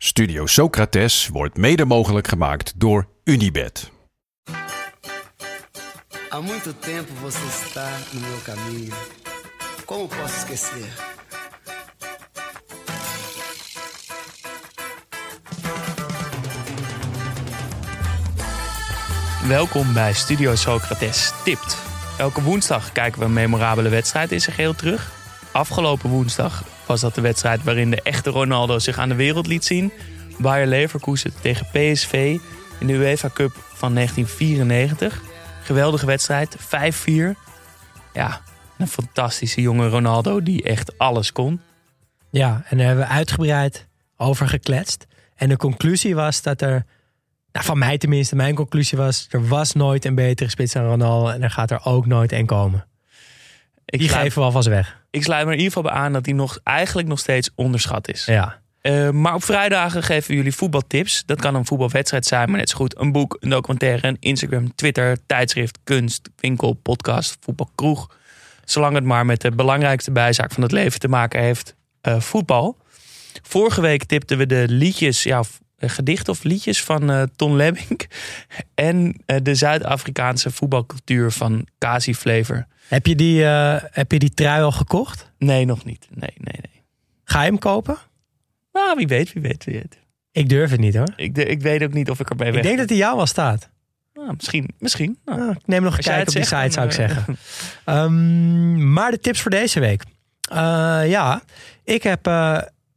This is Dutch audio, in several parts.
Studio Socrates wordt mede mogelijk gemaakt door Unibed. Há muito tempo você está no meu caminho. Como posso esquecer? Welkom bij Studio Socrates Tipt. Elke woensdag kijken we een memorabele wedstrijd in zijn geheel terug. Afgelopen woensdag was dat de wedstrijd waarin de echte Ronaldo zich aan de wereld liet zien. Bayer Leverkusen tegen PSV in de UEFA Cup van 1994. Geweldige wedstrijd, 5-4. Ja, een fantastische jonge Ronaldo die echt alles kon. Ja, en daar hebben we uitgebreid over gekletst. En de conclusie was dat er, nou, van mij tenminste, mijn conclusie was: er was nooit een betere spits dan Ronaldo en er gaat er ook nooit een komen. Ik Die sluit, geven we alvast weg. ik sluit me in ieder geval bij aan dat hij nog, eigenlijk nog steeds onderschat is. Ja. Eh, maar op vrijdagen geven we jullie voetbaltips. Dat kan een voetbalwedstrijd zijn, maar net zo goed een boek, een documentaire, een Instagram, Twitter, tijdschrift, kunst, winkel, podcast, voetbalkroeg. Zolang het maar met de belangrijkste bijzaak van het leven te maken heeft, eh, voetbal. Vorige week tipten we de liedjes, ja, eh, gedichten of liedjes van eh, Ton Lemming. En de Zuid-Afrikaanse voetbalcultuur van Kasi Flavor. Heb, je die, eh, heb je die trui al gekocht? Nee, nog niet. Nee, nee, nee. Ga je hem kopen? Nou, wie weet, wie weet, wie weet. Ik durf het niet hoor. Ik, de- ik weet ook niet of ik erbij weg Ik denk dat hij jou al staat. Nou, misschien, misschien. Nou, Nou, ik neem nog een kijkje op die site, zou ik eh, zeggen. Ehm, maar de tips voor deze week. Eh, ja, ik heb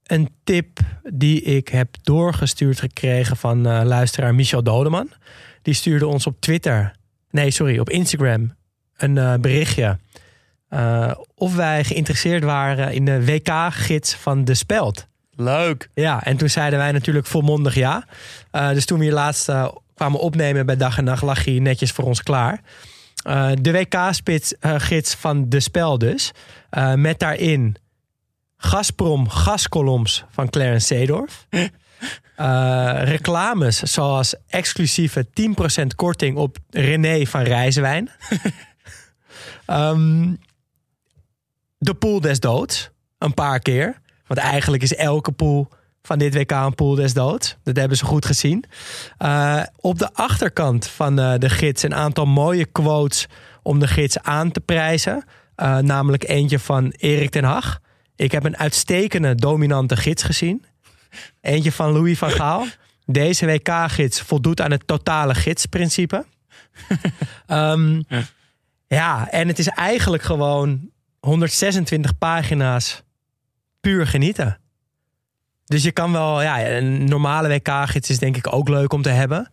een tip die ik heb doorgestuurd gekregen van luisteraar Michel Dodeman. Die stuurde ons op Twitter, nee sorry, op Instagram een eh, berichtje. eh, of wij geïnteresseerd waren in de WK-gids van De Speld. Leuk. Ja, en toen zeiden wij natuurlijk volmondig ja. Eh, dus toen we hier laatst kwamen opnemen bij Dag en Nacht, lag hij netjes voor ons klaar. De WK-gids van De Spel dus. Met daarin Gazprom gaskolom's van Clarence Seedorf. Reclames zoals exclusieve 10% korting op René van Rijswijn. Ehm, de pool des doods. Een paar keer. Want eigenlijk is elke pool van dit WK een pool des doods. Dat hebben ze goed gezien. Eh, op de achterkant van de gids een aantal mooie quotes om de gids aan te prijzen. Eh, namelijk eentje van Erik ten Hag. Ik heb een uitstekende dominante gids gezien. Eentje van Louis van Gaal. Deze WK-gids voldoet aan het totale gidsprincipe. Ehm, ja, en het is eigenlijk gewoon 126 pagina's puur genieten. Dus je kan wel, ja, een normale WK-gids is denk ik ook leuk om te hebben.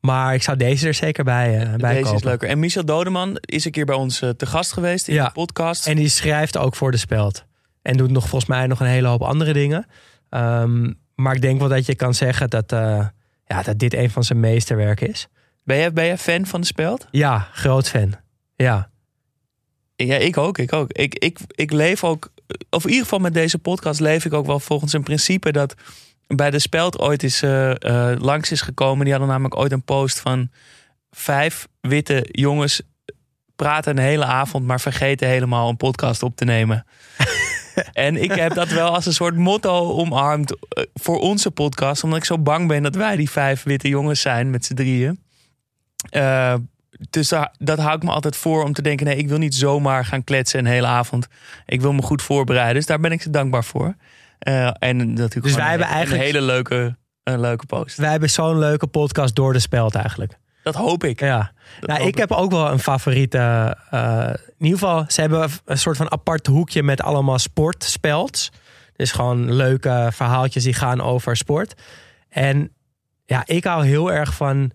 Maar ik zou deze er zeker bij, eh, bij Deze kopen. is leuker. En Michel Dodeman is een keer bij ons eh, te gast geweest in Ja. de podcast. En die schrijft ook voor de speld. En doet nog volgens mij nog een hele hoop andere dingen. Ehm, maar ik denk wel dat je kan zeggen dat, eh, ja, dat dit een van zijn meesterwerken is. Ben, jij, ben jij fan van de speld? Ja, groot fan. Ja, Ja, ik ook. Ik ook. Ik, ik, ik leef ook, of in ieder geval met deze podcast leef ik ook wel volgens een principe dat bij de speld ooit is eh, eh, langs is gekomen. Die hadden namelijk ooit een post van vijf witte jongens praten een hele avond, maar vergeten helemaal een podcast op te nemen. en ik heb dat wel als een soort motto omarmd eh, voor onze podcast, omdat ik zo bang ben dat wij die vijf witte jongens zijn met z'n drieën. Dus dat hou ik me altijd voor om te denken: nee, ik wil niet zomaar gaan kletsen een hele avond. Ik wil me goed voorbereiden. Dus daar ben ik ze dankbaar voor. Eh, en natuurlijk Dus wij een, hebben eigenlijk- een hele leuke, een leuke post. wij hebben zo'n leuke podcast door de speld eigenlijk. Dat hoop ik. Ja, Dat nou, ik heb ook wel een favoriete. eh, in ieder geval, ze hebben een soort van apart hoekje met allemaal sportspelds. Dus gewoon leuke verhaaltjes die gaan over sport. En ja, ik hou heel erg van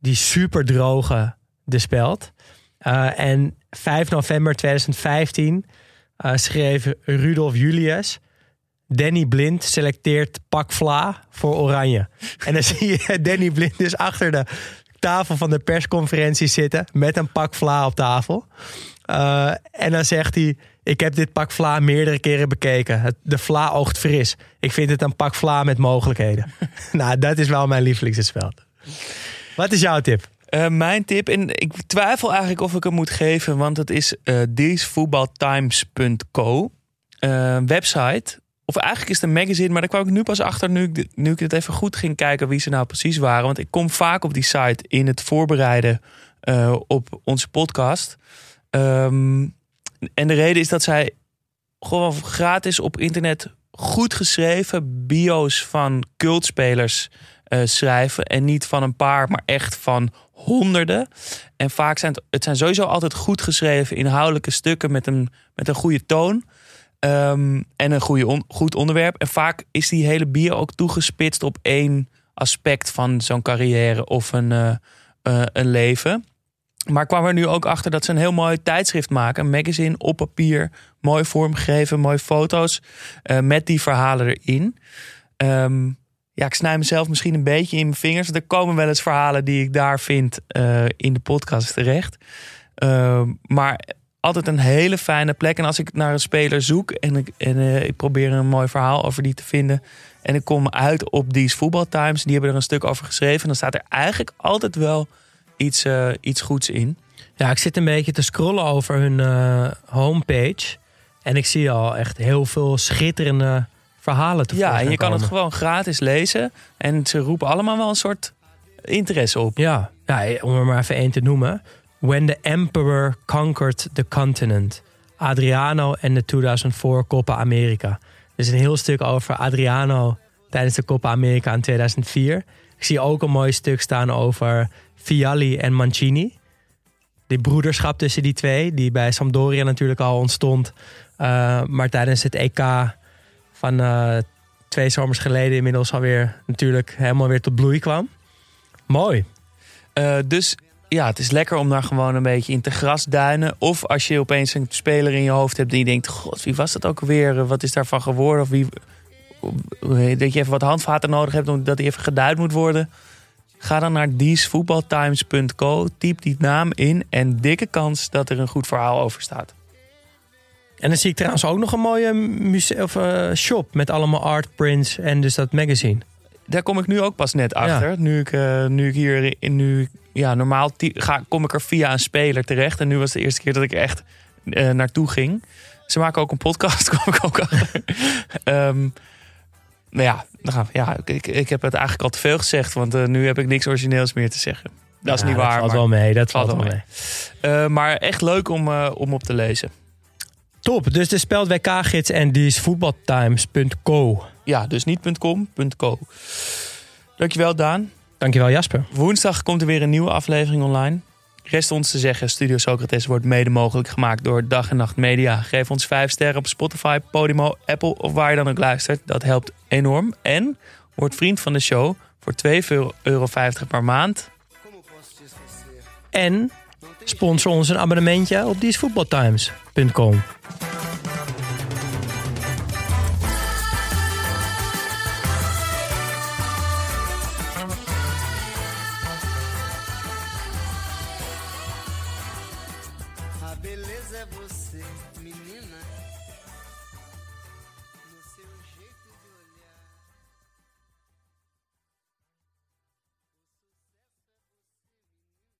die super droge De Speld. Eh, en 5 november 2015 eh, schreef Rudolf Julius... Danny Blind selecteert pak vla voor Oranje. En dan zie je Danny Blind dus achter de tafel van de persconferentie zitten met een pak vla op tafel. Uh, en dan zegt hij: Ik heb dit pak vla meerdere keren bekeken. De vla oogt fris. Ik vind het een pak vla met mogelijkheden. nou, dat is wel mijn lievelingsspel. Wat is jouw tip? Uh, mijn tip, en ik twijfel eigenlijk of ik hem moet geven, want het is uh, thesevoetbaltimes.co. Uh, website. Of eigenlijk is het een magazine, maar daar kwam ik nu pas achter nu ik, nu ik het even goed ging kijken wie ze nou precies waren. Want ik kom vaak op die site in het voorbereiden op onze podcast. Um, en de reden is dat zij gewoon gratis op internet goed geschreven bio's van cultspelers uh, schrijven. En niet van een paar, maar echt van honderden. En vaak zijn het, het zijn sowieso altijd goed geschreven inhoudelijke stukken met een, met een goede toon. Um, en een goede goed onderwerp. En vaak is die hele bio ook toegespitst op één aspect van zo'n carrière of een, uh, uh, een leven. Maar kwam er nu ook achter dat ze een heel mooi tijdschrift maken. Een magazine op papier. Mooi vormgegeven, mooie foto's. Met die verhalen erin. Um, ja, ik snij mezelf misschien een beetje in mijn vingers. Er komen wel eens verhalen die ik daar vind uh, in de podcast terecht. Uh, maar altijd een hele fijne plek. En als ik naar een speler zoek en ik, en, uh, ik probeer een mooi verhaal over die te vinden. En ik kom uit op These Football Times. Die hebben er een stuk over geschreven. Dan staat er eigenlijk altijd wel iets, uh, iets goeds in. Ja, ik zit een beetje te scrollen over hun homepage. En ik zie al echt heel veel schitterende verhalen te Ja, en je kan het gewoon gratis lezen. En ze roepen allemaal wel een soort interesse op. Ja, ja om er maar even één te noemen. When the Emperor Conquered the Continent. Adriano en de 2004 Copa America. Er is een heel stuk over Adriano tijdens de Copa America in 2004. Ik zie ook een mooi stuk staan over Vialli en Mancini. Die broederschap tussen die twee, die bij Sampdoria natuurlijk al ontstond. Uh, maar tijdens het EK van uh, twee zomers geleden inmiddels alweer natuurlijk helemaal weer tot bloei kwam. Mooi. Uh, dus ja, het is lekker om daar gewoon een beetje in te grasduinen. Of als je opeens een speler in je hoofd hebt die denkt... God, wie was dat ook weer? Wat is daarvan geworden? Of wie, dat je even wat handvaten nodig hebt... omdat die even geduid moet worden. Ga dan naar diesvoetbaltimes.co, typ die naam in... en dikke kans dat er een goed verhaal over staat. En dan zie ik trouwens ook nog een mooie muse- of, uh, shop... met allemaal art prints en dus dat magazine. Daar kom ik nu ook pas net achter. Ja. Nu, ik, uh, nu ik hier... Nu, ja, normaal ga, kom ik er via een speler terecht. En nu was de eerste keer dat ik echt uh, naartoe ging. Ze maken ook een podcast, kom ik ook achter. um, nou ja, dan gaan we, ja ik, ik heb het eigenlijk al te veel gezegd. Want uh, nu heb ik niks origineels meer te zeggen. Dat is ja, niet waar. Dat valt maar, wel mee. Dat valt, valt wel mee. mee. Uh, maar echt leuk om, uh, om op te lezen. Top. Dus de speld WK-gids en die is voetbaltimes.co. Ja, dus niet .com, .co. Dankjewel Daan. Dankjewel Jasper. Woensdag komt er weer een nieuwe aflevering online. Rest ons te zeggen, Studio Socrates wordt mede mogelijk gemaakt door Dag en Nacht Media. Geef ons 5 sterren op Spotify, Podimo, Apple of waar je dan ook luistert. Dat helpt enorm. En word vriend van de show voor 2,50 euro per maand. En Sponsor ons een abonnementje op diesvoetbaltimes.com. beleza.